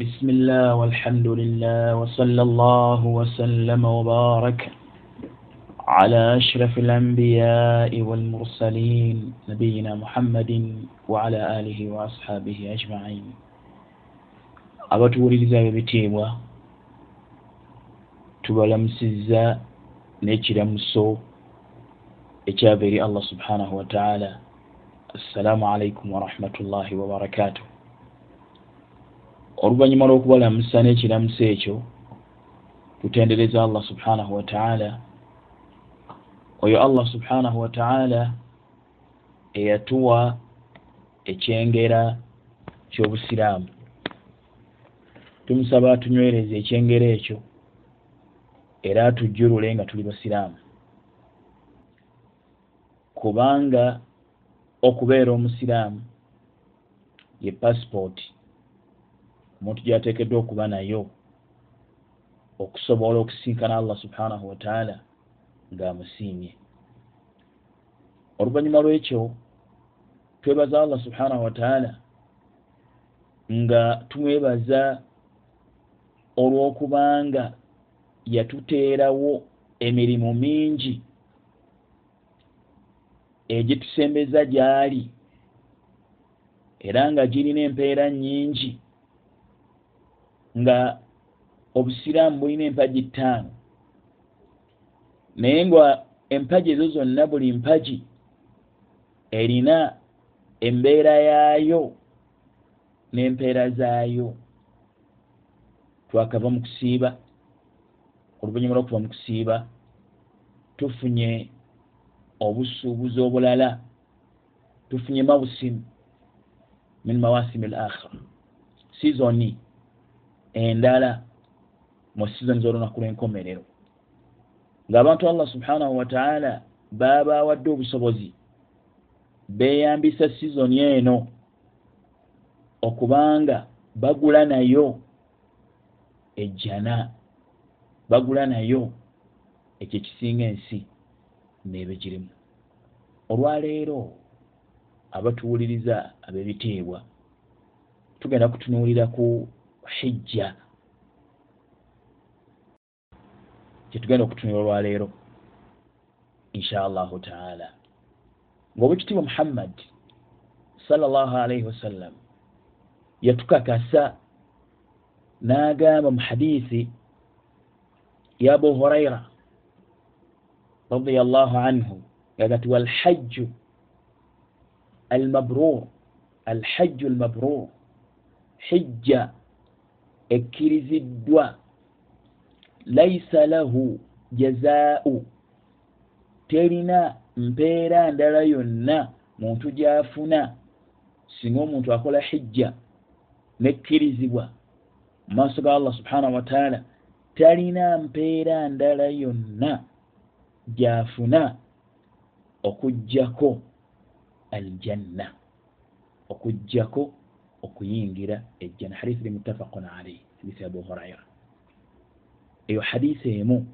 بسم الله والحمد لله وصلى الله وسلم وبارك على أشرف الأنبياء والمرسلين نبينا محمد وعلى آله وأصحابه أجمعين abatuwuliriza bebitiibwa tubalamusizza n'ekiramuso ekyava eri allah subhanahu wataala assalamu alaikum warahmatullahi wabarakatuh oluvannyuma lw'okubalamusa n'ekiramuso ekyo tutendereza allah subhanahu wataala oyo allah subhanahu wataala eyatuwa ekyengera ky'obusiraamu. Tumusaba atunywereze ekyengera ekyo era atujjulule nga tuli basiraamu. Kubanga okubeera omusiraamu ye pasipooti omuntu gyateekeddwa okuba nayo okusobola okusinkana allah subhanahu wataala ng'amusiimye. Oluvannyuma lw'ekyo twebaza allah subhanahu wataala nga tumwebaza olw'okubanga yatuteerawo emirimu mingi egitusembeza gy'ali era nga girina empeera nnyingi nga obusiraamu bulina empagi ttaano. Naye nga empagi ezo zonna buli mpagi erina embeera yaayo n'empeera zaayo. Twakava mu kusiiba oluvannyuma lw'okuva mu kusiiba tufunye obusuubuzi obulala tufunye mawusimu min mawasimi l akhira sizoni endala mu sizoni z'olunaku lw'enkomerero. Ng'abantu allah subhanahu wataala baabawadde obusobozi beeyambisa sizoni eno okubanga bagula nayo ejjana bagula nayo ekyo ekisinga ensi neebe girimu olwaleero abatuwuliriza ab'ebitiibwa tugenda kutunuulira ku hijja kyetugenda okutunuulira olwaleero insha allahu taala ng'obwekitiibwa muhammad salllahu alaihi wasallam yatukakasa n'agamba mu hadiisi ya abu huraira radiallahu anhu gagati walhajju almabrur alhajju almabrur hijja ekkiriziddwa. Laisa lahu jazaau. Terina mpeera ndala yonna muntu gy'afuna. Singa omuntu akola hijja nekkirizibwa mu maaso ga allah subhanahu wataala talina mpeera ndala yonna gy'afuna okugjako aljanna okugjako okuyingira ejjana hadisi li muttafaqun alaihi hadisi abu huraira eyo hadisi emu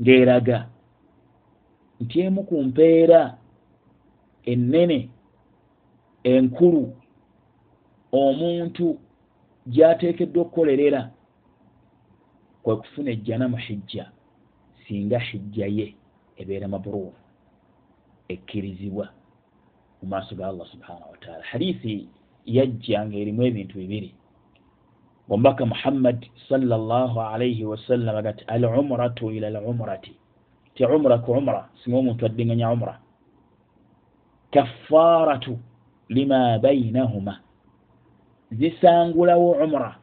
ng'eraga nti emu ku mpeera ennene enkulu omuntu gy'ateekeddwa okukolerera kwe kufuna ejjana mu hijja singa hijja ye ebeera mabruur ekkirizibwa mu maaso ga allah subhanahu wataala hadisi yajja ng'erimu ebintu bibiri omubaka muhammad salllah alaihi wasallam agati al umratu ila al umrati ti umra ku umra singa omuntu addiŋŋanya umra. Kaffaratu lima bainahuma zisangulawo umra.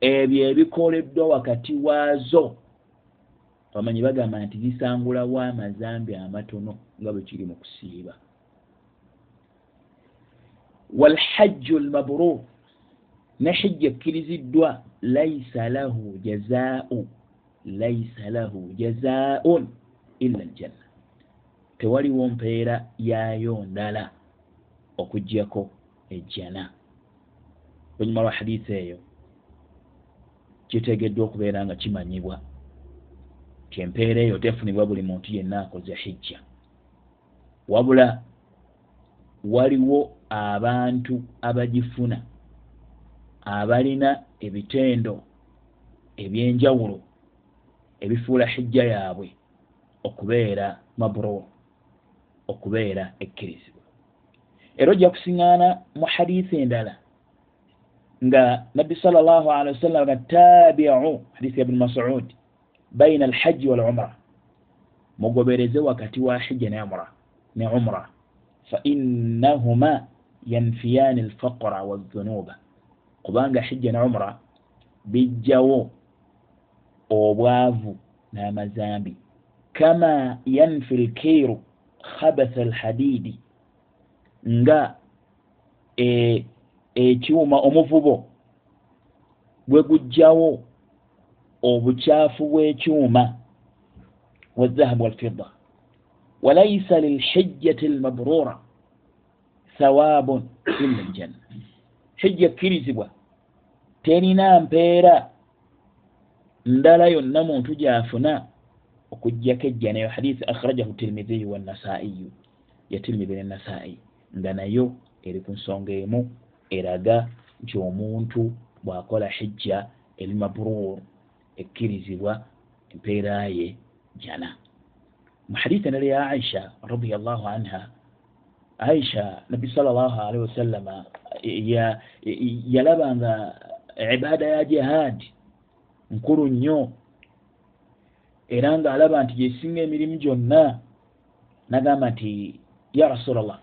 Ebyo ebikoleddwa wakati waazo. Bamanyi bagamba nti zisangulawo amazambi amatono nga bwe kiri mu kusiiba walhajju lmabrur ne hijja ekkiriziddwa laisa lahu jazaau laisa lahu jazaaun illa aljanna tewaliwo mpeera yaayo ndala okugjako ejjana olunyuma lwa hadisi eyo kitegeddwa okubeera nga kimanyibwa ti empeera eyo tefunibwa buli muntu yenna akoze hijja wabula waliwo abantu abagifuna abalina ebitendo ebyenjawulo ebifuula hijja yaabwe okubeera mabrur okubeera ekkirizibwa. Era ojja kusiŋŋaana mu hadiisi endala nga nabbi sal llah alihi wasallam ga tabiu hadiisi ya bni masud baina alhajji wal umra mugobereze wakati wa hijja ne umra ne umra fa innahuma yanfiyani alfaqra wazunuba kubanga hijja ne umra bijjawo obwavu n'amazambi. kama yanfi lkeiru khabatha alhadidi nga e, ekyuma omuvubo bwe gujjawo obukyafu bw'ekyuma. wazahabu walfidda walaisa lilhijjati almabrura thawabun illa aljanna hijja ekkirizibwa terina mpeera ndala yonna muntu gyafuna okugjako ejjanayo hadisi akhrajahu tirmidhiyu wanasaiyu ya tirmidhi nenasai nga nayo eri ku nsonga emu eraga nti omuntu bw'akola hijja eri mabrur ekkirizibwa empeera ye jana mu hadisi endala ya aisha radiallahu anha aisha nabbi sal llah alihi wasallama yalaba nga ibaada ya jihaadi nkulu nnyo era ng'alaba nti gyesinga emirimu gyonna nagamba nti ya rasula llah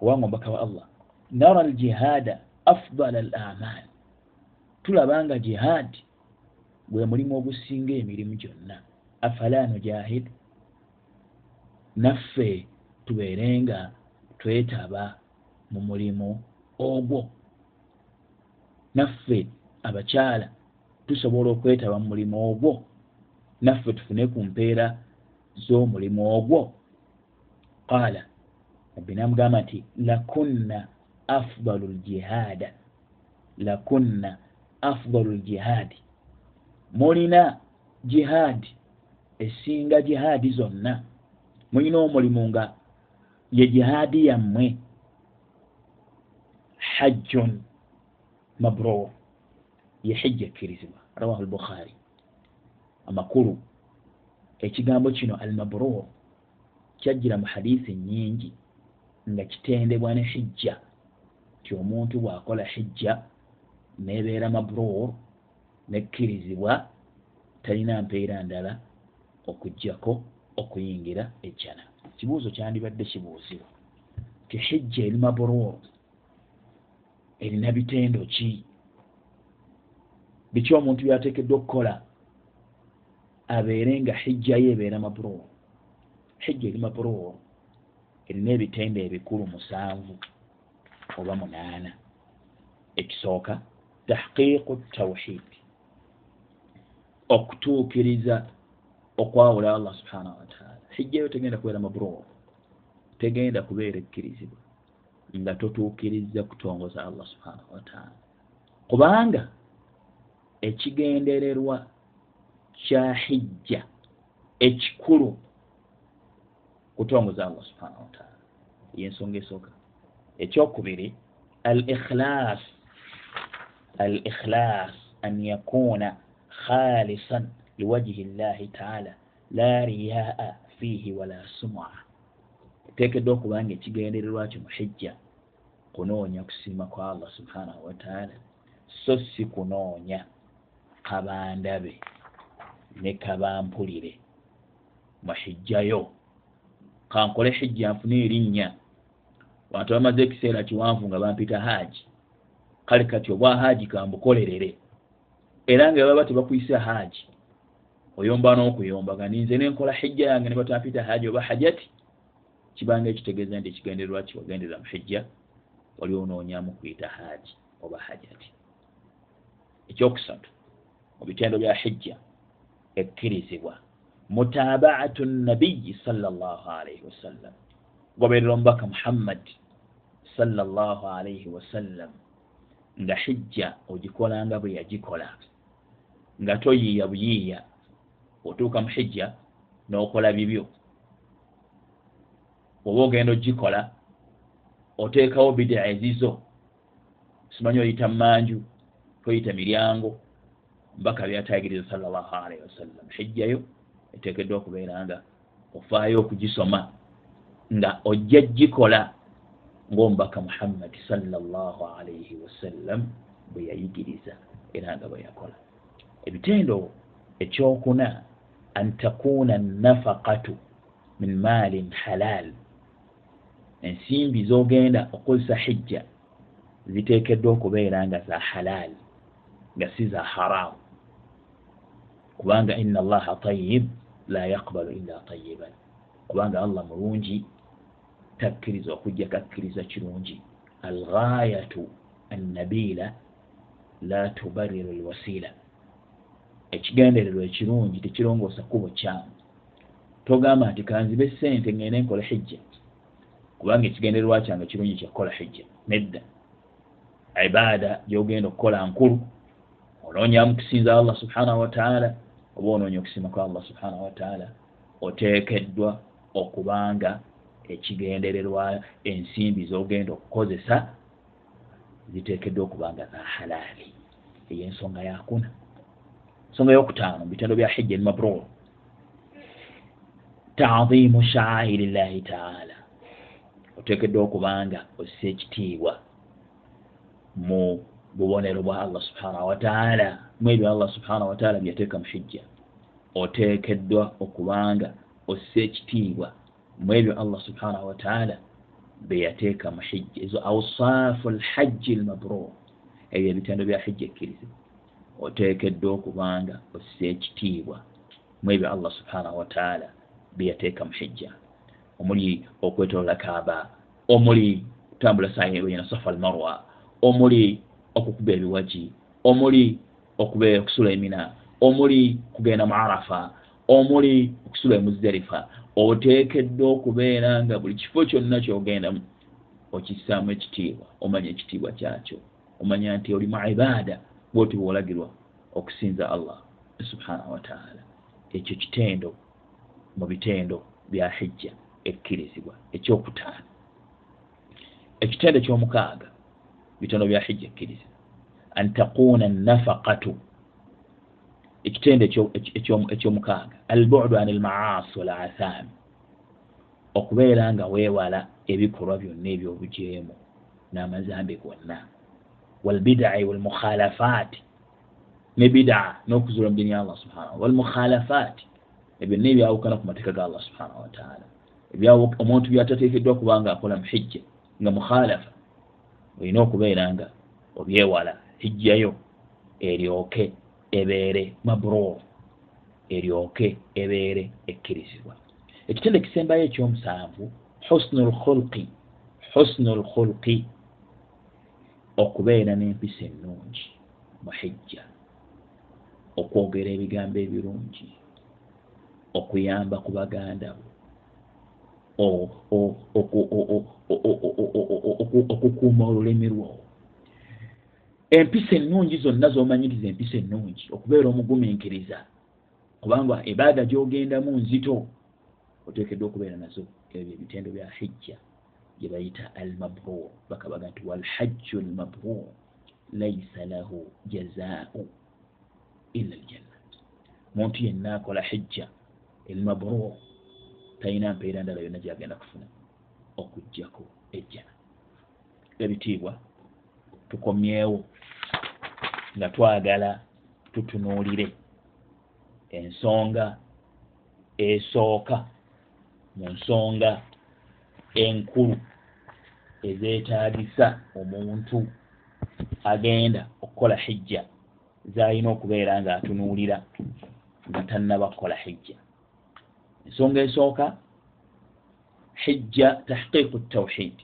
owanga omubaka wa allah nara aljihaada afdala al amal tulaba nga jihaadi gwe mulimu ogusinga emirimu gyonna afala nujahid naffe tubeere nga twetaba mu mulimu ogwo. Naffe abakyala tusobola okwetaba mu mulimu ogwo. Naffe tufune ku mpeera z'omulimu ogwo. Qaala nabbi namugamba nti lakunna afdalu ljihaada lakunna afdalu ljihaadi mulina jihaadi esinga jihaadi zonna mulina omulimu nga ye jihaadi yammwe. Hajjun mabrur ye hijja ekkirizibwa rawahu lbukhari amakulu. Ekigambo kino al mabrur kyajjira mu hadiisi nyingi nga kitendebwa ne hijja. Ti omuntu bw'akola hijja nebeera mabrur nekkirizibwa talina mpeera ndala okugjako okuyingira ejjana. Kibuuzo kyandibadde kibuuzibwa. Ti hijja eri mabrur erina bitendo ki? Biki omuntu byateekeddwa okukola? Abeere nga hijja ye ebeera mabrur hijja eri mabrur erina ebitende ebikulu musanvu oba munaana. Ekisooka tahqiiqu tawhidi okutuukiriza okwawula allah subhanahu wataala hijjayo tegenda kubeera mabrur tegenda kubeera ekkirizibwa nga totuukiriza kutongoza allah subhanahu wataala kubanga ekigendererwa kya hijja ekikulu kutongoza allah subhanahu wataala yensonga esooka. Ekyokubiri al ikhilas al ikhilas an yakuna khalisan liwajihi llahi taala la riyaa fiihi wala suma eteekeddwa okubanga ekigendererwa kyo muhijja kunoonya kusiima kwa allah subhanahu wataala so si kunoonya kabandabe ne kabampulire. Muhijjayo kankole hijja nfune erinnya. Bantu bamaze ekiseera kiwanvu nga bampita haaji kale kati obwa haaji kambukolerere era nga baba tebakwisa haaji oyomba n'okuyombaga ninze nenkola hijja yange ne batampita haaji oba hajati kibanga ekitegeeza nti ekigendererwa kiwagenderera mu hijja wali onoonyamu kuyita haaji oba hajati ekyokusatu mu bitendo bya hijja ekkirizibwa mutabaatu nabiyi salllah alaihi wasallam goberera omubaka muhammad salllah alaihi wasallam nga hijja ogikolanga bwe yagikola nga toyiiya buyiiya otuuka mu hijja n'okola bibyo. Oba ogenda ogikola oteekawo bidaa ezizo. Simanyi oyita mumanju toyita miryango. Mbaka byatayigiriza salllahu alaihi wasallam hijjayo eteekeddwa okubeera nga ofaayo okugisoma nga ojja gikola ngaomubaka muhammadi salllahu alaihi wasallam bwe yayigiriza era nga bwe yakola. Ebitendo ekyokuna an takuuna nafaqatu min maalin halal ensimbi zogenda okukozesa hijja ziteekeddwa okubeera nga za halal nga si za haramu kubanga ina allaha tayib la yakbalu illa tayiban kubanga allah mulungi takkiriza okujja kakkiriza kirungi. Alghayatu annabila la tubariru lwasila ekigendererwa ekirungi tekirongoosa kubo kyamu. Togamba nti kanzibe sente ngende nkola hijja kubanga ekigendererwa kyange kirungi kyakukola hijja nedda. Ibaada gyogenda okukola nkulu onoonyamu kusinza allah subhanahu wataala oba onoonya okusima kwa allah subhanahu wataala oteekeddwa okubanga ekigendererwa ensimbi zogenda okukozesa ziteekeddwa okubanga za halaali. Eyo ensonga yakuna ensonga yokutaano mubitendo bya hijja elmabrur tazimu shaairi llahi taala. Oteekeddwa okubanga ossa ekitiibwa mu bubonero bwa allah subhanahu wataala mu ebyo allah subhanahu wataala byateeka mu hijja. Oteekeddwa okubanga ossa ekitiibwa mu ebyo allah subhanahu wataala beyateeka mu hijja. Ezo ausaafu lhajji lmabrur ebyo ebitendo bya hijja ekkirizibwa oteekeddwa okubanga ossa ekitiibwa mu ebyo allah subhanahu wataala beyateeka mu hijja. Omuli okwetolola kaaba omuli kutambula saayina safa almarwa omuli okukuba ebiwaji omuli okuba okusula emina omuli kugenda mu arafa omuli okusula emuzdalifa oteekeddwa okubeera nga buli kifo kyonna kyogendamu okissaamu ekitiibwa omanya ekitiibwa kyakyo. Omanya nti oli mu ibaada bwoti bwolagirwa okusinza allah subhanahu wataala ekyo kitendo mu bitendo bya hijja ekkirizibwa ekyokutaano. Ekitendo ekyomukaaga bitondo bya hijja ekkirizibwa. An takuuna nafaqatu ekitendo ekyomukaaga. Albudu an almaasi walathami okubeera nga weewala ebikolwa byonna ebyobujeemu n'amazambe gonna walbidai walmukhalafaati ne bidaa n'okuzula mu dini ya allah subhanahu walmukhalafaati ebyonna ebyawukana ku mateeka ga allah subhanahu wataala omuntu byatateekeddwa kubanga akola mu hijja nga mukhalafa. Olina okubeera nga obyewala hijjayo eryoke ebeere mabrur eryoke ebeere ekkirizibwa. Ekitendo ekisembayo ekyomusanvu husnu lkhulqi husnu lkhulqi okubeera n'empisa ennungi mu hijja okwogera ebigambo ebirungi okuyamba ku baganda bo okukuuma olulimi lwo empisa ennungi zonna z'omanyiriza empisa ennungi okubeera omugumiikiriza kubanga ebaada gy'ogendamu nzito oteekeddwa okubeera nazo ebyo ebitendo bya hijja gye bayita almabrur bakabaga nti walhajju almabrur laisa lahu jazaau illa aljanna muntu yenna akola hijja almabrur talina mpeera ndala yonna gyagenda kufuna okugjako ejjana ebitiibwa tukomyewo nga twagala tutunuulire ensonga esooka mu nsonga enkulu ezeetaagisa omuntu agenda okukola hijja zalina okubeera nga atunuulira nga tannaba kukola hijja. Ensonga esooka hijja tahqiiqu tawhid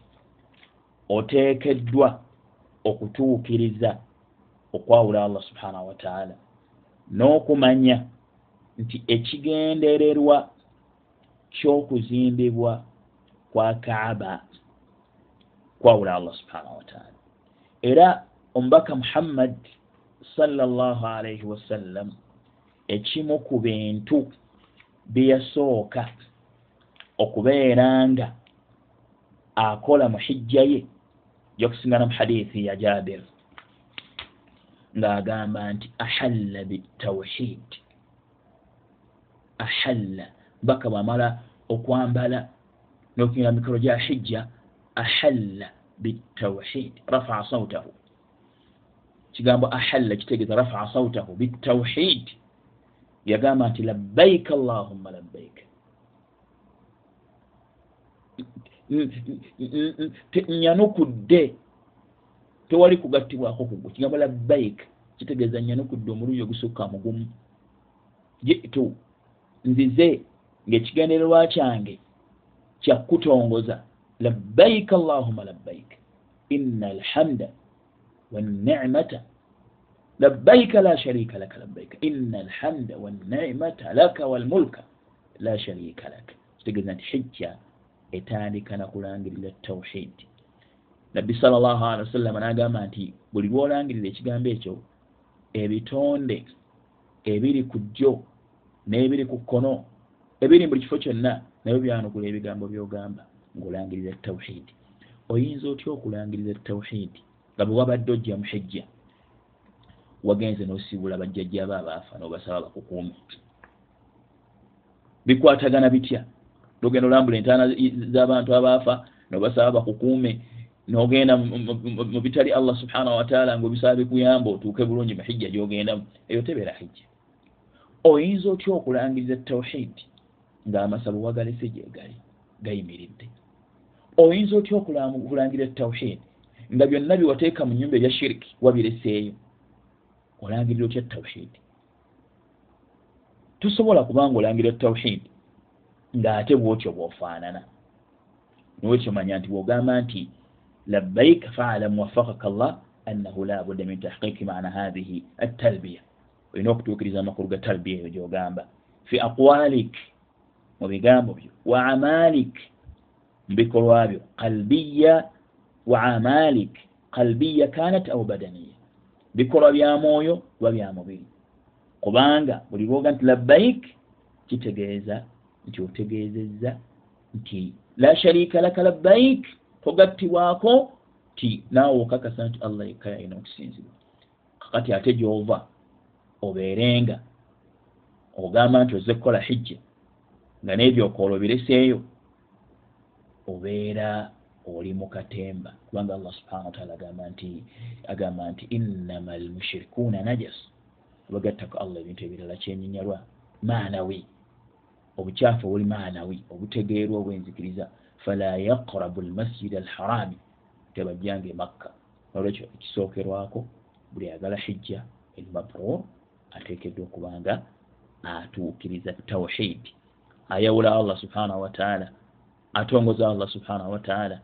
oteekeddwa okutuukiriza okwawula allah subhanahu wataala n'okumanya nti ekigendererwa kyokuzimbibwa kwa kaaba kwawula allah subhanahu wataala era omubaka muhammad salllah alaihi wasallam ekimu ku bintu byeyasooka okubeera nga akola mu hijja ye gyokusingana mu hadithi ya jabir ng'agamba nti ahalla bitawhid ahalla. Baka bwamala okwambala n'okunyira mikolo gya hijja ahalla bitawhid rafaa sautahu kigambo ahalla kitegeeza rafaa sautahu bitawhid yagamba nti labbaika allahumma labbaika nyanukudde tewali kugattibwako kugwe kigambo labbaik kitegeeza nyanukudde omuluyi ogusukka mugumu jitu nzize ngaekigendererwa kyange kyakutongoza labbaik allahuma labbaik ina alhamda wannicmata labbaika la sharika laka labbaika ina alhamda wannicmata laka walmulka la sharika laka kitegeeza nti hijja etandika nakulangirira tawhidi nabbi salllah alihi wasallama nagamba nti buli lwolangirira ekigambo ekyo ebitonde ebiri ku jjo n'ebiri ku kkono ebiri mu buli kifo kyonna nabyo byanukula ebigambo byogamba ngaolangirira tawhidi oyinza otya okulangirira tawhidi nga bwe wabadde ojja muhijja wagenze n'osibula bajjajjaba abaafa n'obasaba bakukuume. Bikwatagana bitya? Nogenda olambula entaana z'abantu abaafa nobasaba bakukuume nogenda mu bitali allah subhanahu wataala ngaobisaba bikuyamba otuuke bulungi muhijja gyogendamu eyo tebeera hijja. Oyinza otya okulangiriza tawhidi ng'amasabo wagalese gyegali gayimiridde oyinza otya okulangirira tawhidi nga byonna byewateeka mu nyumba ebya shiriki wabireseeyo. Olangirira otya tawhidi tosobola kubanga olangirira tawhidi ng'ate bwotyo bwofaanana. Niwekyo manya nti bwogamba nti labbaik faala muwafakaka llah annahu la budda min tahqiqi maana hathihi attalbiya. Olina okutuukiriza amakulu ga talbiya eyo gyogamba. Fi aqwalik mu bigambo byo wa amalik bikolwa byo qalbiya wa amalik qalbiya kanat au badaniya bikolwa bya mwoyo oba bya mubiri kubanga buli lwoga nti labbaik kitegeeza nti otegeezezza nti la sharika laka labbaik togattibwako ti naawe okakasa nti allah yekka yalina okusinzibwa kakati ate gyova obeerenga ogamba nti ozze kukola hijja nga n'ebyokoola obireseeyo obeera oli mu katemba. Kubanga allah subhana wataala agamba nti agamba nti innama almushirikuuna najas. Abagattako allah ebintu ebirala kyenyinyalwa. Maanawi. Obukyafu obuli maanawi obutegeerwa obwenzikiriza. Fala yaqrabu almasjida alharami tebajjanga emakka nolwekyo ekisookerwako buli ayagala hijja elmabrur ateekeddwa okubanga atuukiriza tawhidi ayawula allah subhanahu wataala atongoza allah subhanahu wataala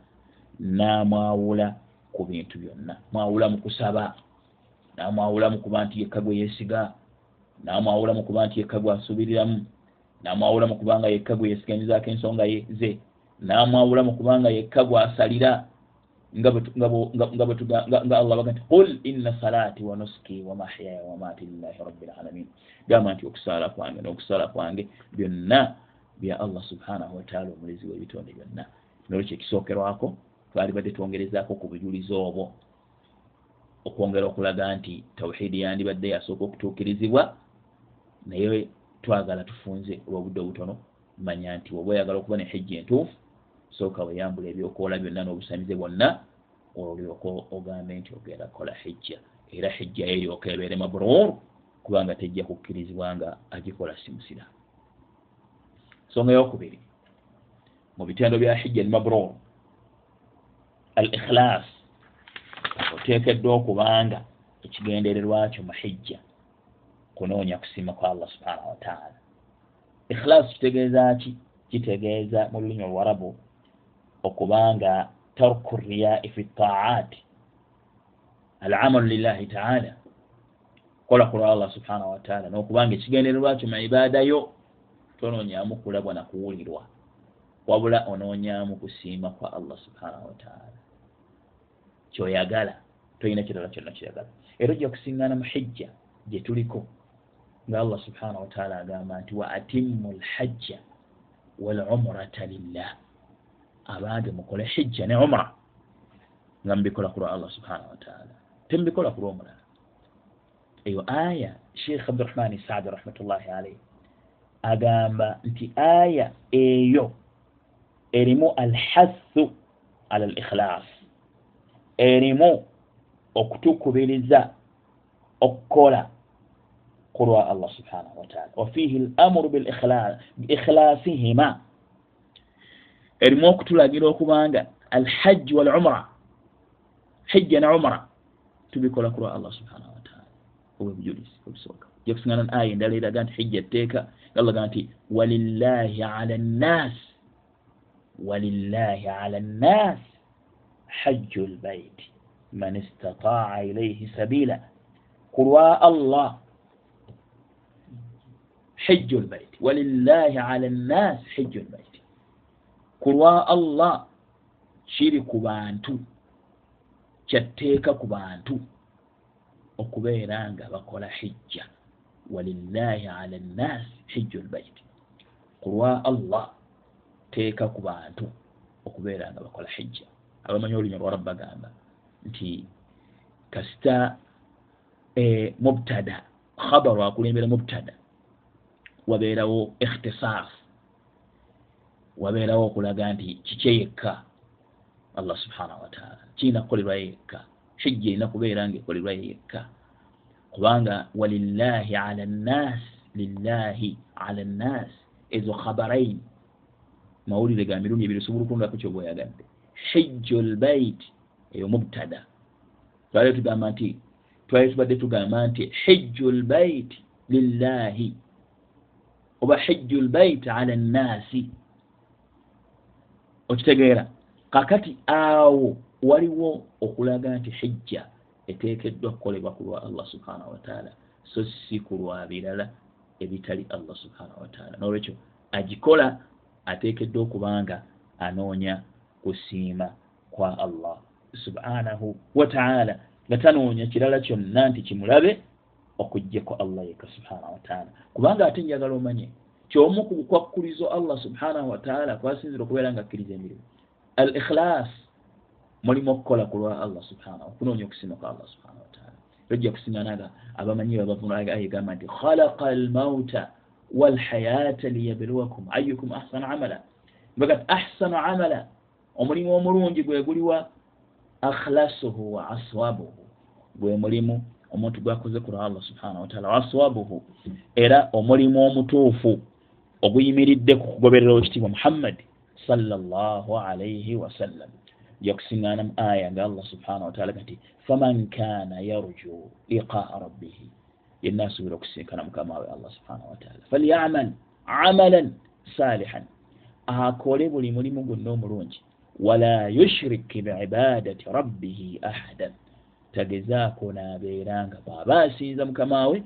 namwawula ku bintu byonna. Mwawula mu kusaba namwawula mu kuba nti yekka gwe yeesiga namwawula mu kuba nti yekka gwe asuubiriramu namwawula mu kubanga yekka gwe yeesiganyizaako ensonga ze namwawula mu kubanga yekka gwe asalira nga allah baga nti qul inna salati wa nuski wa mahyaya wa mati lillahi rabbi lalamin gamba nti okusaala kwange n'okusaala kwange byonna bya allah subhanahu wataala omulezi w'ebitonde byonna. Nolwekyo ekisookerwako twali badde twongerezaako ku bujulizi obwo okwongera okulaga nti tawhidi yandibadde yasooka okutuukirizibwa naye twagala tufunze olwobudde obutono manya nti oba oyagala okuba ne hijja entuufu sooka weyambula ebyokoola byonna n'obusamize bwonna olyoka ogambe nti ogenda kukola hijja era hijja yeryoka ebeere mabrur kubanga tejja kukkirizibwa nga agikola simusira nsonga yokubiri mu bitendo bya hijja ni mabrur al ikhilas oteekeddwa okubanga ekigendererwa kyo mu hijja kunoonya kusiima kwa allah subhanahu wataala ikhilas kitegeeza ki kitegeeza mu lulimi olwarabu okubanga tarku riyai fi taati alamalu lillahi taala kola kulwa allah subhanahu wataala nokubanga ekigendererwa kyo mu ibaadayo tonoonyamu kulabwa nakuwulirwa wabula onoonyamu kusiima kwa allah subhanahu wataala kyoyagala tolina kirala kyonna kyoyagala. Era ojja kusiŋŋaana mu hijja gye tuliko nga allah subhanahu wataala agamba nti wa atimmu lhajja walumurata lillah. Abange mukole hijja ne umra nga mubikola kulwa allah subhanahu wataala temubikola kulwa omulala. Eyo aya sheikh abdurahmani saadi rahmatullahi alaihi agamba nti aya eyo erimu alhassu ala al ikhlas erimu okutukubiriza okukola kulwa allah subhanahu wataala wafihi lamuru biikhilasihima erimu okutulagira okubanga alhajji wal umra hijja ne umra tubikola kulwa allah subhanahu wataala obwebujulizi obusooka jakusingana aya endala eraga nti hijja etteeka allah nti walillahi ala nnas walillahi ala nnas hajju lbaiti man istataa ilaihi sabila. Kulwa allah. Hijju lbaiti walillahi ala nnas hijju lbaiti kulwa allah. Kiri ku bantu. Kyatteeka ku bantu. Okubeera nga bakola hijja. Walillahi ala hijju lbaiti kulwa allah teeka ku bantu okubeera nga bakola hijja. Abamanyi olunya lwa rabba gamba nti kasita e, mubtada khabaru akulembera mubtada wabeerawo ikhtisas wabeerawo okulaga nti kikyeyekka allah subhanahu wataala kiina kukolerwa yekka hijja erina kubeera nga ekolerwa yekka. Kubanga walillahi ala nnas lillahi ala nnas ezo khabarain mawulire ga mirundi ebiri osobola okulondako kyobweyagadde hijju lbait eyo mubtada twali tugamba nti twali tubadde tugamba nti hijju lbait lillahi oba hijju lbait ala nnaasi okitegeera kakati awo waliwo okulaga nti hijja eteekeddwa kukolebwa ku lwa allah subhanahu wataala so si ku lwa birala ebitali allah subhanahu wataala nolwekyo agikola ateekeddwa okubanga anoonya kusiima kwa allah subhanahu wataala nga tanoonya kirala kyonna nti kimulabe okugjeku allah yeka subhanahu wataala kubanga ate njagala omanye kyomu ku bukwakkulizo allah subhanahu wataala kwasinzira okubeera nga akkiriza emirimu. Al ikhlas mulimu okukola ku lwa allah subhanahu okunoonya okusima kwa allah subhanahu wataala ojja kusiŋanaga abamanyi babavunayegamba nti khalaqa almauta walhayata liyabluwakum ayukum ahsanu amala. Bagati ahsanu amala omulimu omulungi gwe guliwa akhlasuhu wa aswabuhu. Gwe mulimu omuntu gwakoze ku lwa allah subhanahu wataala wa aswabuhu era omulimu omutuufu oguyimiridde ku kugoberera ekitiibwa muhammadi sallallahu alaihi wasallam yakusiŋana mu aya nga allah subhanahu wataala gati faman kana yarju liqaa rabbihi. Yenna asuubira okusinkana mukama we allah subhanahu wataala falyamal amalan salihan. Akole buli mulimu gwonna omulungi. Wala yushrik biibadati rabbihi ahadan tagezaako naabeera nga bwaba asinza mukama we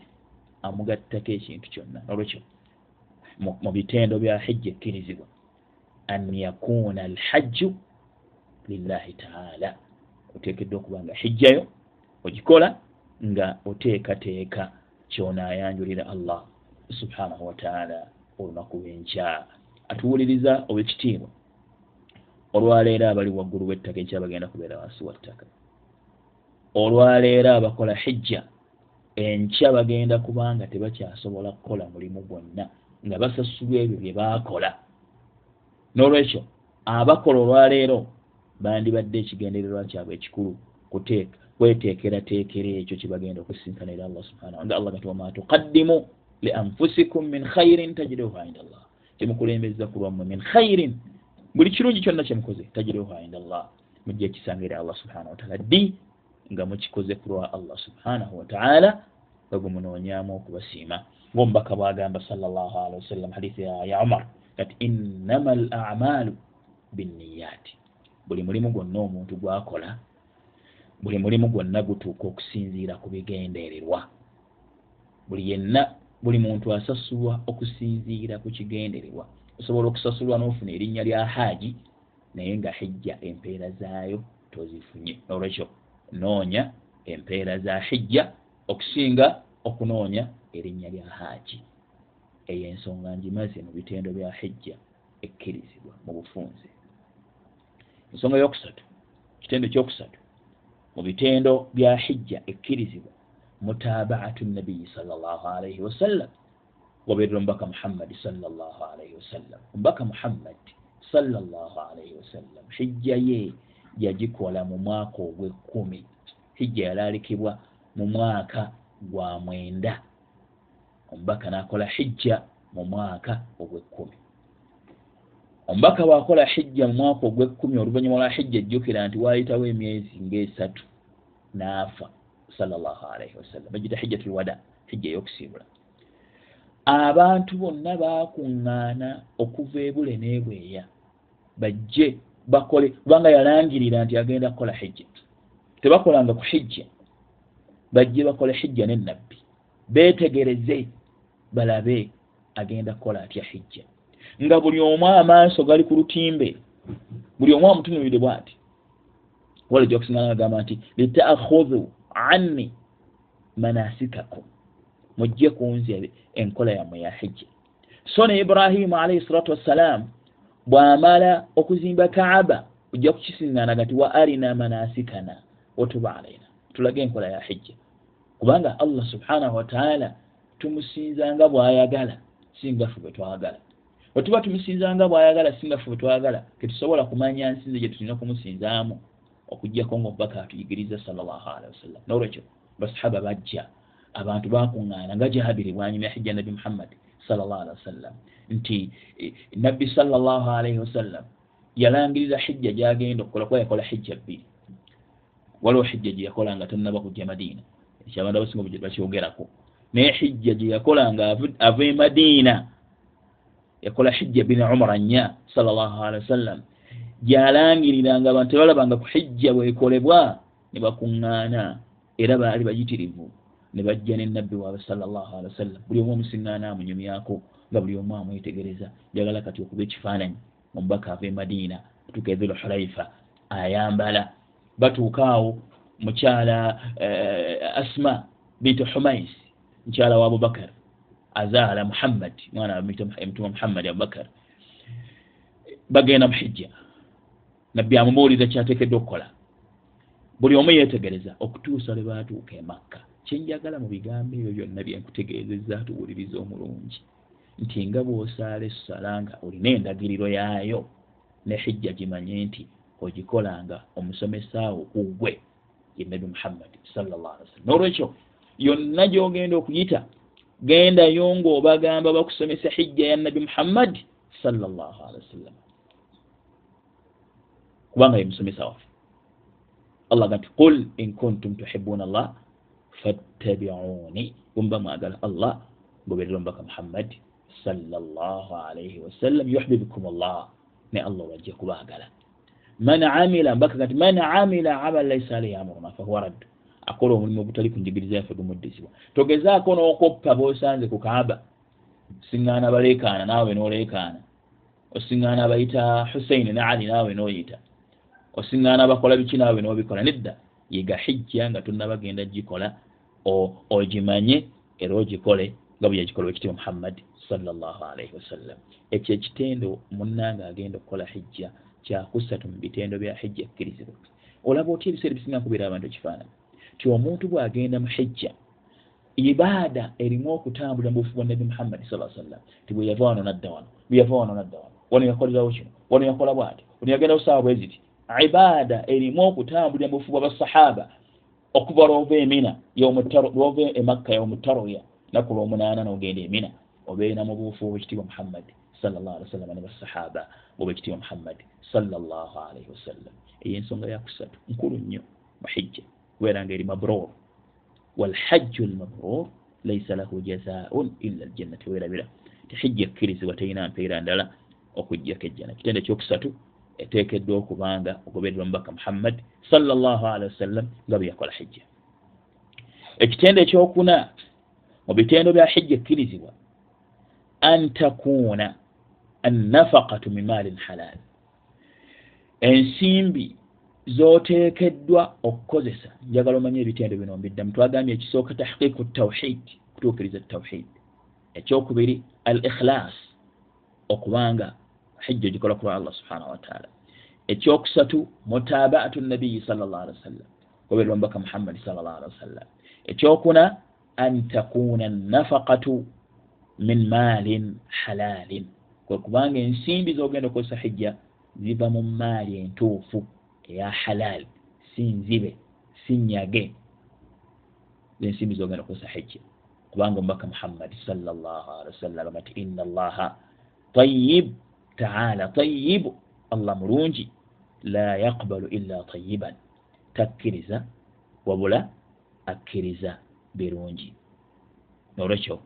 amugattako ekintu kyonna. Olwekyo mu bitendo bya hijja ekkirizibwa an yakuna alhajju lillahi taala. Oteekeddwa okuba nga hijjayo ogikola nga oteekateeka kyonaayanjulira allah subhanahu wataala olunaku lwenkya. Atuwuliriza owekitiibwa olwaleero abali waggulu w'ettaka enkya bagenda kubeera wansi wa ttaka. Olwaleero abakola hijja enkya bagenda kubanga tebakyasobola kukola mulimu gwonna nga basasulwa ebyo bye baakola. N'olwekyo abakola olwaleero bandibadde ekigendererwa kyabwe ekikulu kweteekerateekera ekyo kyebagenda okusinkanira allah subhanahu nga allah gati wama tuqaddimu li anfusikum min khairin tajiduhu inda allah. Kyemukulembeza ku lwammwe min khairin buli kirungi kyonna kyemukoze tajiduhu inda allah. Mujja ekisangire allah subhanahu wataala ddi nga mukikoze ku lwa allah subhanahu wataala bagwe munoonyamu okubasiima. Ngaomubaka bwagamba salllah alihi wasallam hadithi ya umar kati innama al amalu binniyaati buli mulimu gwonna omuntu gwakola buli mulimu gwonna gutuuka okusinziira ku bigendererwa. Buli yenna buli muntu asasulwa okusinziira ku kigendererwa. Osobola okusasulwa n'ofuna erinnya lya haaji naye nga hijja empeera zaayo tozifunye. Olwekyo noonya empeera za hijja okusinga okunoonya erinnya lya haaji eyo ensonga ngimaze mu bitendo bya hijja ekkirizibwa mu bufunze ensonga yokusatu kitendo kyokusatu. Mu bitendo bya hijja ekkirizibwa mutabaatu nabiyi salllahalaihi wasallam goberera omubaka muhammadi salllahalaihi wasallam omubaka muhammadi salllahalaihi wasallam hijja ye yagikola mu mwaka ogwekkumi. Hijja yalaalikibwa mu mwaka gwa mwenda. Omubaka n'akola hijja mu mwaka ogwekkumi omubaka bw'akola hijja mu mwaka ogwekkumi oluvannyuma lwa hijja ejjukira nti waayitawo emyezi ng'esatu n'afa salllahalaihi wasallam bagita hijjatulwada hijja ey'okusiibula. Abantu bonna baakuŋŋaana okuva ebule n'ebweya bajje bakole kubanga yalangirira nti agenda kukola hijja. Tebakolanga ku hijja. Bajje bakole hijja nenabbi beetegereze balabe agenda kukola atya hijja nga buli omu amaaso gali ku lutimbe buli omu amutunulire bwati. Wala gyokusingana agamba nti litaakhudhu anni manasikakum mujje kunzi enkola yammwe ya hijja so ne ibrahimu alaihi salatu wassalaamu bw'amala okuzimba kaaba ojja kukisiŋŋaana gati wa arina manasikana watuba alaina tulage enkola ya hijja kubanga allah subhanahu wataala tumusinzanga bw'ayagala singafe bwe twagala wetuba tumusinzanga bw'ayagala singafe bwe twagala tetusobola kumanya nsinze gye tulina okumusinzaamu okugjako ngaobubaka atuyigiriza salllahu alehi wasallam nolwekyo basahaba bajja abantu bakuŋŋaana nga jabiri bwanyumya hijja nabi muhammad salllah alihi wasallam nti eh, nabbi salllah alaihi wasallam yalangiriza hijja gyagenda okukola kuba yakola hijja bbiri. Waliwo hijja gye yakola nga tannaba kujja madiina ekyabantu abasinga bakyogerako. Naye hijja gye yakola nga ava e madiina yakola hijja bbiri umara nnya salllah alihi wasallam gyalangiriranga abantu tebalabanga ku hijja bwekolebwa ne bakuŋŋaana. Era baali bagitirivu ne bajja nenabbi waabe salllah alihi wasallam buli omu omusiŋŋaana amunyumyako nga buli omu amwetegereza. Njagala kati okuba ekifaananyi omubaka ava e madiina atuuka edhul hulaifa ayambala. Batuukaawo mukyala uh, asma bintu humais mukyala wa abubakar azaala muhammad mwana mutuma muhammad abubakar bagenda muhijja nabbi amubuuliza kyateekeddwa okukola buli omu yeetegereza okutuusa lwe batuuka e makka kyenjagala mu bigambo ebyo byonna byenkutegeezezza tuwuliriza omulungi nti nga bw'osaala essala nga olina endagiriro yaayo ne hijja gimanye nti ogikolanga omusomesaawo kugwe ye nabi muhammadi sallallah ali wasallam n'olwekyo yonna gy'ogenda okuyita gendayo ng'obagamba bakusomesa hijja ya nabi muhammadi sallallah ali wasallam kubanga ye musomesa waffe. Allah ga nti qul in kuntum tuhibuuna allah fattabiuni. Bwemuba mwagala allah ngoberera omubaka muhammad salllah alaihi wasallam yuhbibukum allah. Ne allah wajja kubaagala man amila mbaka gati man amila amal laisa alaihi amruna fahuwa raddu akola omulimu ogutali ku njigiriza yaffe gumuddizibwa. Togezaako n'okoppa b'osanze ku kaaba osiŋŋaana baleekaana naawe n'oleekaana. Osiŋŋaana abayita husaini ne ali naawe n'oyita. Osiŋŋaana bakola biki naawe n'obikola? Nedda yiga hijja nga tonnabagenda gikola ogimanye era ogikole nga bwe yagikola wekitiibwa muhammadi salllah alaihi wasallam ekyo ekitendo munnanga agenda okukola hijja kyakusatu mu bitendo bya hijja ekkirizibwa olaba otya ebiseera ebisinga kubeera abantu ekifaananyi ti omuntu bw'agenda mu hijja ibaada erimu okutambulira mu bufu bwa nabi muhammadi sa sallam ti bwe yava wano nadda wano bwe yava wano nadda wano wano yakolerawo kino wano yakola bwati ono yagendawo saawa bwe ziti ibaada erimu okutambulira mu bufu bwa basahaba okuva lwova emina lwova emakka yomutaroya naku lwomunaana nogenda emina obeera mu buufu obwekitiibwa muhammadi salllah ali wasallama ne basahaba obwekitiibwa muhammadi salllah alaihi wasallam eyo ensonga yakusatu nkulu nnyo muhijja kubeera nga eri mabrur. Walhajju lmabrur laisa lahu jazaun illa aljanna tewerabira tihijja ekkirizibwa terina mpeera ndala okujjako ejjana kitende ekyokusatu eteekeddwa okubanga ogobererwa mubaka muhammad salllah alihi wasallam nga bwe yakola hijja ekitendo ekyokuna mu bitendo bya hijja ekkirizibwa an takuuna annafaqatu min maalin halal. Ensimbi zoteekeddwa okukozesa njagala omanye ebitendo bino mbiddamu twagambye ekisooka tahqiiqu tawhid kutuukiriza tawhid ekyokubiri al ikhilaas okubanga hijja ogikola kulwa allah subhanahu wataala ekyokusatu mutabaatu nabiyi sal llah alihi wasallam gobererwa mbaka muhammadi sal llah alihi wasallam ekyokuna an takuna nafaqatu min maalin halaalin. Kwe kubanga ensimbi zogenda okozesa hijja ziva mu maali entuufu eya halaali si nzibe si nyage. Ensimbi zogenda okozesa hijja kubanga omubaka muhammadi salllahalihi wasallam ati ina allaha tayib taala tayibu allah mulungi. La yaqbalu illa tayiban takkiriza wabula akkiriza birungi. Nolwekyo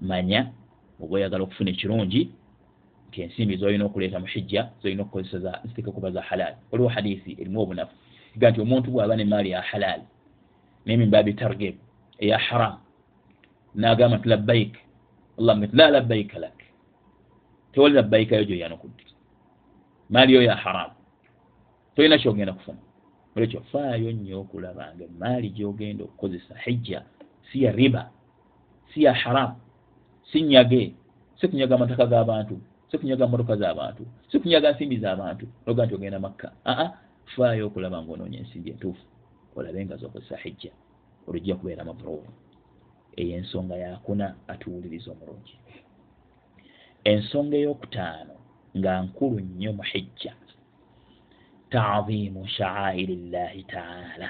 manya oba oyagala okufuna ekirungi nti ensimbi zolina okuleeta mu hijja zolina okukozesa ziteeka kuba za halaali waliwo hadithi erimu obunafu. Ga nti omuntu bwaba nemaali ya halaali nemimbabi targib eya haram nagamba nti labbaik allah nga la labbaika lak. Tewali labbaikayo gyoyanukudde maali yo ya haram. Tolina kyogenda kufuna. Olwekyo faayo nnyo okulaba nga emaali gyogenda okukozesa hijja si ya riba si ya haramu si nyage si kunyaga amataka g'abantu si kunyaga motoka z'abantu si kunyaga nsimbi z'abantu. Oga nti ogenda makka. Aa faayo okulaba ngaonoonya ensimbi entuufu olabe nga zokozesa hijja olujja kubeera mabruru eyo ensonga yakuna atuwuliriza omulungi. Ensonga ey'okutaano nga nkulu nnyo mu hijja. Tazimu shaairi llahi taala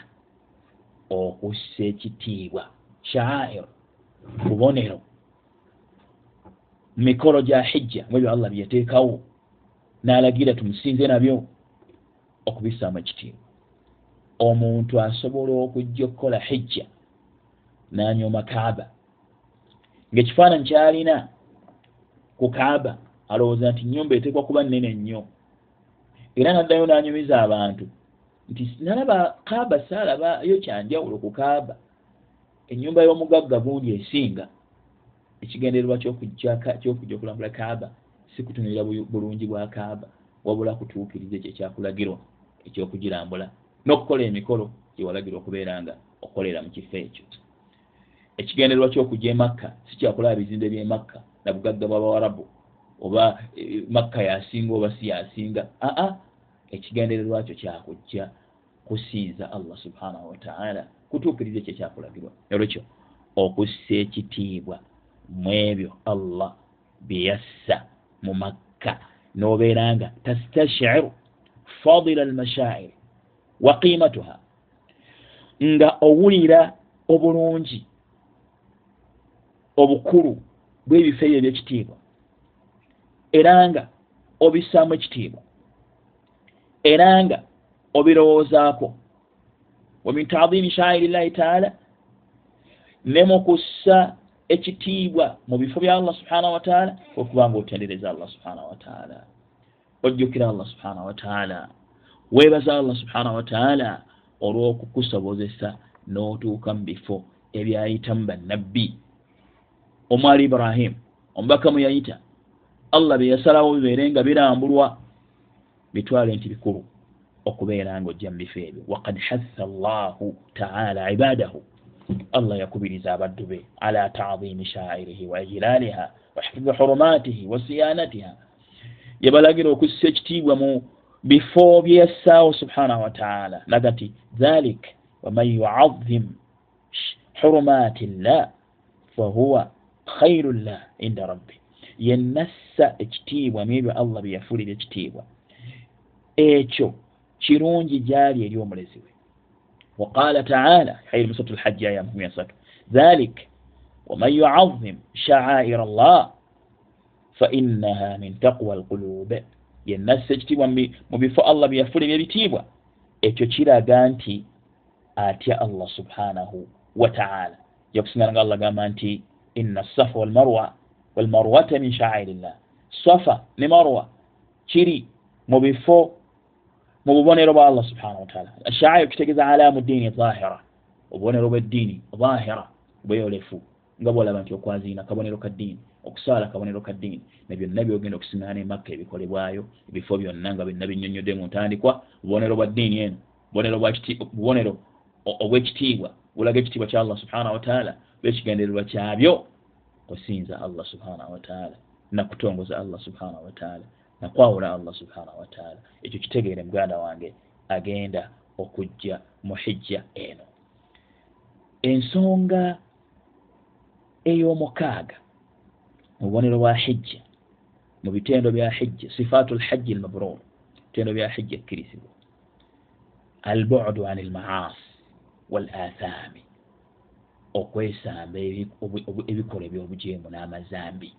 okussa ekitiibwa shaair bubonero mikolo gya hijja mwebyo allah byeteekawo n'alagira tumusinze nabyo okubissaamu ekitiibwa omuntu asobola okujja okukola hijja n'anyooma kaaba. Ng'ekifaananyi kyalina ku kaaba alowooza nti nyumba eteekwa kuba nnene nnyo. Era naddayo n'anyumiza abantu nti nalaba kaaba saalabayo kyanjawulo ku kaaba. Ennyumba y'omugagga gundi esinga ekigendererwa kyokujja okulambula kaaba si kutunulira bulungi bwa kaaba wabula kutuukiriza ekyo ekyakulagirwa ekyokugirambula n'okukola emikolo gyewalagirwa okubeera nga okolera mu kifo ekyo. Ekigendererwa kyokujja emakka si kyakulaba bizimbe by'emakka nabugagga bwabawarabu oba e, makka yasinga oba si yasinga aa ekigendererwa kyo kyakujja kusiiza allah subhanahu wataala kutuukiriza ekyo ekyakulagirwa olwekyo okussa ekitiibwa mu ebyo allah byeyassa mu makka. N'obeera nga tastashiru fadila almashairi wa qiimatuha nga owulira obulungi obukulu bw'ebifo ebyo ebyekitiibwa. Era nga obissaamu ekitiibwa. Era nga obirowoozaako. Wa min taadimi shairi llahi taala ne mu kussa ekitiibwa mu bifo bya allah subhanahu wataala okuba nga otendereza allah subhanahu wataala ojjukira allah subhanahu wataala weebaza allah subhanahu wataala olw'okukusobozesa n'otuuka mu bifo ebyayitamu bannabbi. Omwali ibrahim omubaka mu yayita allah bye yasalawo bibeere nga birambulwa bitwale nti bikulu okubeera nga ojja mu bifo ebyo. Wakad hatha llahu taala ibadahu allah yakubiriza abaddu be ala taadimi shaairihi wa ijlaliha wa hifdhi hurumatihi wa siyanatiha yabalagira okussa ekitiibwa mu bifo byeyassaawo subhanahu wataala laga nti dhalik waman yuazim hurumati llah fahuwa khairu llah inda rabbi yennassa ekitiibwa mu ebyo allah byeyafuulira ekitiibwa ekyo kirungi gyali eri omulezi we taala hayiri musatu lhajji aya makumi asatu dhalik waman yuazim shaaira llah fainaha min taqwa alqulube yenassa ekitiibwa mu bifo allah byeyafula ebyebitiibwa ekyo kiraga nti atya allah subhanahu wataala yakusingana nga allah gamba nti ina safa walmarwa walmarwata min shaairi llah safa ne marwa kiri mu bifo mu bubonero bwa allah subhanahu wataala ashaayo kitegeeza alaamu ddiini zahira obubonero bweddiini zahira bweyolefu nga bwolaba nti okwaziina kabonero ka ddiini okusaala kabonero ka ddiini nebyonna byogenda okusiŋana emakka ebikolebwayo ebifo byonna nga byonna binyonyodde mu ntandikwa bubonero bwa ddiini eno bubonero obwekitiibwa bulaga ekitiibwa kya allah subhanahu wataala lwekigendererwa kyabyo kusinza allah subhanahu wataala nakutongoza allah subhanahu wataala nakwawula allah subhanahu wataala ekyo kitegeere muganda wange agenda okujja mu hijja eno. Ensonga ey'omukaaga mu bubonero bwa hijja mu bitendo bya hijja sifaatu lhajji lmabrur bitendo bya hijja ekkirizibwa. Albudu an lmaasi wal athami okwesamba ebikola ebyobujeemu n'amazambi.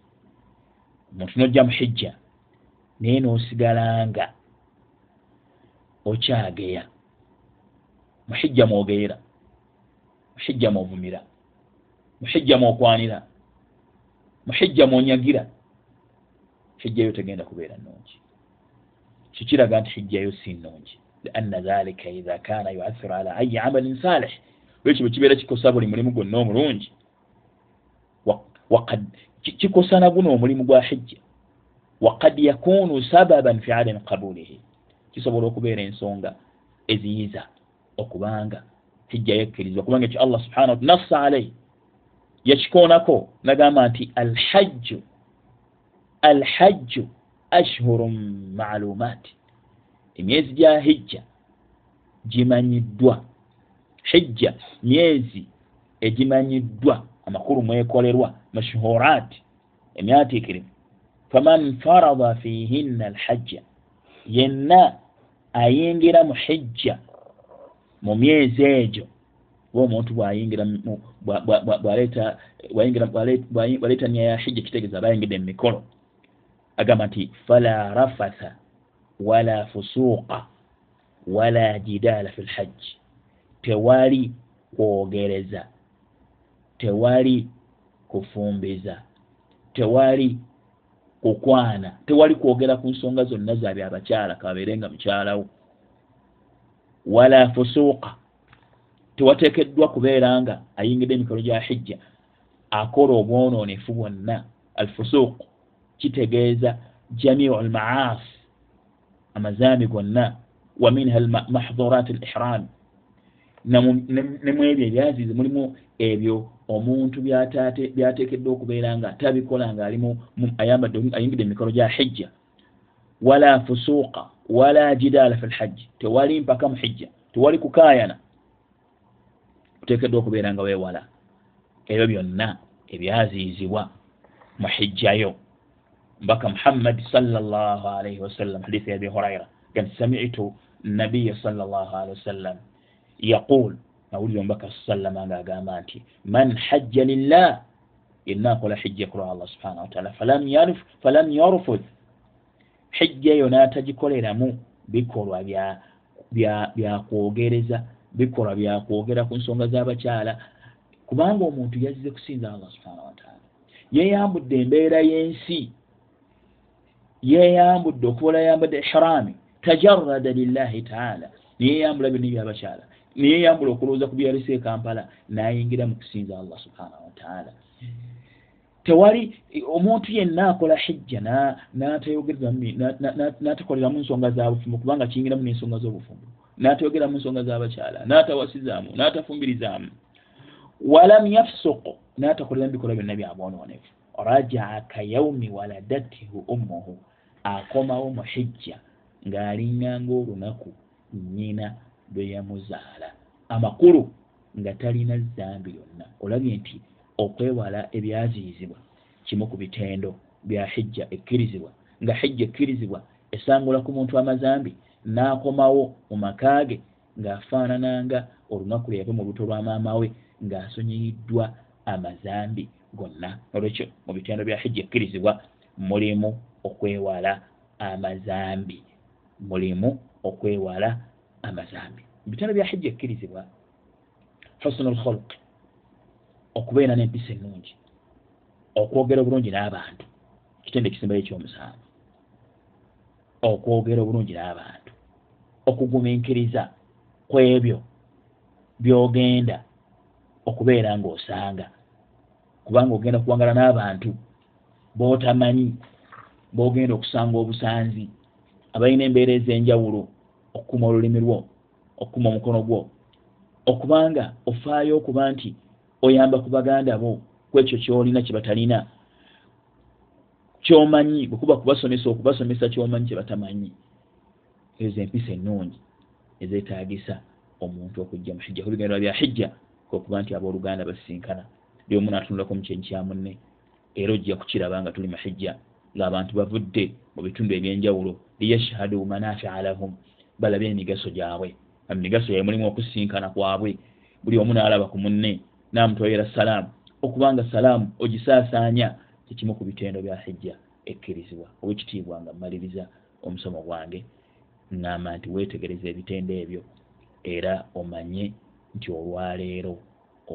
Omuntu nojja mu hijja naye n'osigalanga okyageya. Muhijja mwogeyera muhijja mwovumira. Muhijja mwokwanira. Muhijja mwonyagira. Hijjayo tegenda kubeera nungi kikiraga nti hijjayo si nungi lianna dhalika idha kana yuathiru ala ayi amalin salih lwekyo bwe kibeera kikosa buli mulimu gwonna omulungi. Kikosa naguno omulimu gwa hijja wakad yakunu sababan fi adami qabulihi kisobola okubeera ensonga eziyiza okubanga hijja yekkirizwa kubanga ekyo allah subhana wa nassa alaihi yakikoonako nagamba nti alhajju alhajju ashhurun maalumaati emyezi gya hijja gimanyiddwa. Hijja myezi egimanyiddwa amakulu mwekolerwa mashhuraati emyatiikirimu faman farada fihinna alhajja yenna ayingira mu hijja mu myezi egyo oba omuntu bwayingira bwaleeta nya ya hijja kitegeeza abayingidde mu mikolo. Agamba nti fala rafatha wala fusuuqa wala jidaala fi lhajji tewali kwogereza tewali kufumbiza tewali kukwana tewali kwogera ku nsonga zonna zaabye abakyala kababeerenga mukyalawo wala fusuuqa. Tewateekeddwa kubeera nga ayingidde emikolo gya hijja akola obwonoonefu bwonna. Alfusuuq kitegeeza jamiu almaasi amazambi gonna. Wa minha mahdurat alihram nemu ebyo ebyazizi mulimu ebyo omuntu byateekeddwa okubeera nga tabikola nga alimu ayambadde ayingidde emikolo gya hijja. Wala fusuuqa wala jidaala fi lhajji. Tewali mpaka muhijja tewali kukaayana. Kuteekeddwa okubeera nga weewala. Ebyo byonna ebyaziizibwa muhijjayo mbaka muhammadi salllah alaihi wasallam hadithi abi huraira gati samitu nabiya salllah alihi wasallam yaqul. Nawulire omubaka sallama nga agamba nti man hajja lillah yenna akola hijja kulwa allah subhanahu wataala falam yarfud hijja eyo n'atagikoleramu bikolwa byakwogereza bikolwa byakwogera ku nsonga z'abakyala kubanga omuntu yazize kusinza allah subhana wataala yeyambudde embeera y'ensi yeyambudde okubola yambadde ihrami tajarada lillahi taala. Niyeyambula byonna ebyabakyala niyeyambula okulowooza ku byalese e kampala nayingira mu kusinza allah subhana wataala tewali omuntu yenna akola hijja n'atakoleramu nsonga zabufumbo kubanga kiyingiramu n'ensonga z'obufumbo n'atayogeramu nsonga z'abakyala n'atawasizaamu n'atafumbirizamu walam yafusuku n'atakoleramu bikola byonna byabonoonefu rajaa kayaumi waladatihu ummuhu akomawo mu hijja ng'alinganga olunaku nnyina lwe yamuzaala. Amakulu nga talina zambi yonna. Olabye nti okwewala ebyaziyizibwa kimu ku bitendo bya hijja ekkirizibwa nga hijja ekkirizibwa esangula ku muntu amazambi n'akomawo mu makaage ng'afaanananga olunaku lwe yave mu luto lwa maama we ng'asonyiyiddwa amazambi gonna. Olwekyo mu bitendo bya hijja ekkirizibwa mulimu okwewala amazambi mulimu okwewala amazambi. Mu bitendo bya hijja ekkirizibwa husnu lkhuluqi okubeera n'empisa ennungi okwogera obulungi n'abantu. Kitende ekisembayo ekyomusanvu. Okwogera obulungi n'abantu. Okugumiikiriza ku ebyo byogenda okubeera ng'osanga. Kubanga ogenda kuwangala n'abantu bootamanyi boogenda okusanga obusanzi abalina embeera ez'enjawulo okukuma olulimi lwo okukuma omukono gwo okubanga ofaayo okuba nti oyamba ku baganda bo kwekyo kyolina kyebatalina kyomanyi bwekuba kubasomesa okubasomesa kyomanyi kyebatamanyi ezo empisa ennungi ezeetagisa omuntu okujja muhijja ku bigendera bya hijja kokuba nti abooluganda basinkana lyomu naatunulako mukyenyi kya munne. Era ojja kukiraba nga tuli mahijja ngaabantu bavudde mu bitundu ebyenjawulo. Liyashhadu manafia lahum balabe emigaso gyabwe. Emigaso gyabwe mulimu okusinkana kwabwe. Buli omu naalaba ku munne naamutwalira salaamu okubanga salaamu ogisaasaanya kikimu ku bitendo bya hijja ekkirizibwa owekitiibwa nga mmaliriza omusomo gwange. Ŋŋamba nti weetegereza ebitendo ebyo era omanye nti olwaleero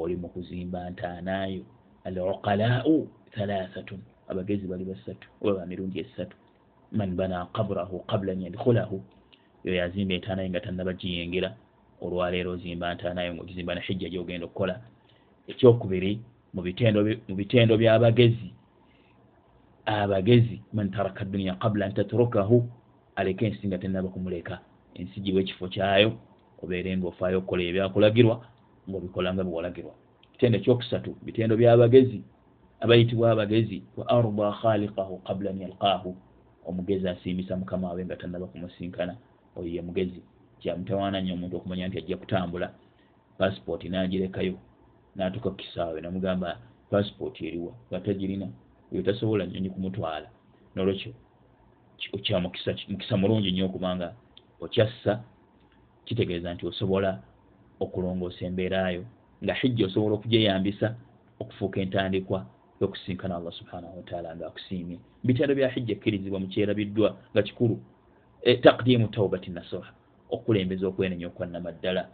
oli mu kuzimba ntaanaayo. Al uqalaau thalathatun abagezi bali basatu oba bamirundi esatu man bana kaburahu qabla an yadkhulahu yo yazimba entaanayo nga tannaba giyengera. Olwaleero ozimba ntaanayo ngaogizimba ne hijja gyogenda okukola. Ekyokubiri mu bitendo byabagezi abagezi man taraka dunia qabla an tatrukahu aleke ensi nga tenaba kumuleka. Ensi giwa ekifo kyayo obeere nga ofaayo okukola ebyakulagirwa ngaobikola nga biwalagirwa kitendo ekyokusatu bitendo byabagezi abayitibwa abagezi wa arda khaliqahu qabla an yalqaahu. Omugezi asiimisa mukama we nga tanaba kumusinkana oyo ye mugezi kyamutawaana nnyo omuntu okumanya nti ajja kutambula passipooti n'agirekayo n'atuuka ku kisaawe namugamba passipooti eriwa gatagirina oyo tasobola nyonyi kumutwala. Nolwekyo okyamukisa mulungi nnyo okubanga okyassa kitegeeza nti osobola okulongoosa embeerayo nga hijja osobola okugyeyambisa okufuuka entandikwa yokusinkana allah subhanahu wataala nga akusiimye bitendo bya hijja ekkirizibwa mukyerabiddwa nga kikulu e, takdimu taubati nasuha. Okulembeza okwenenya okwannama ddala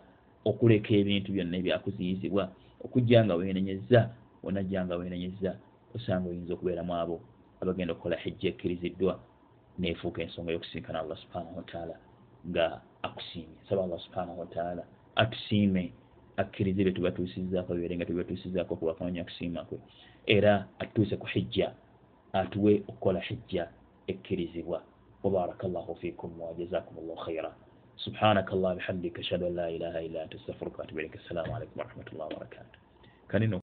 okuleka ebintu byonna ebyakuziyizibwa okujja nga wenenyeza onajja nga wenenyeza osanga oyinza okubeeramu abo abagenda okukola hijja ekkiriziddwa nefuuka ensonga yokusinkana allah subhanahu wataala nga akusiimye. Saba allah subhanahu wataala atusiime akkirize bye tubatuusizaako bibeere nga tubibatuusizaako okubakamanya kusiima kwe. Era atutuuse ku hijja atuwe okukola hijja ekkirizibwa wabaraka llahu fikum wajazakum llahu khaira subhanaka allah bihamdika ashhadu an la ilaha illa anta astafiruka watubu ilaika assalamu alaikum warahmatullahi wabarakatu kanino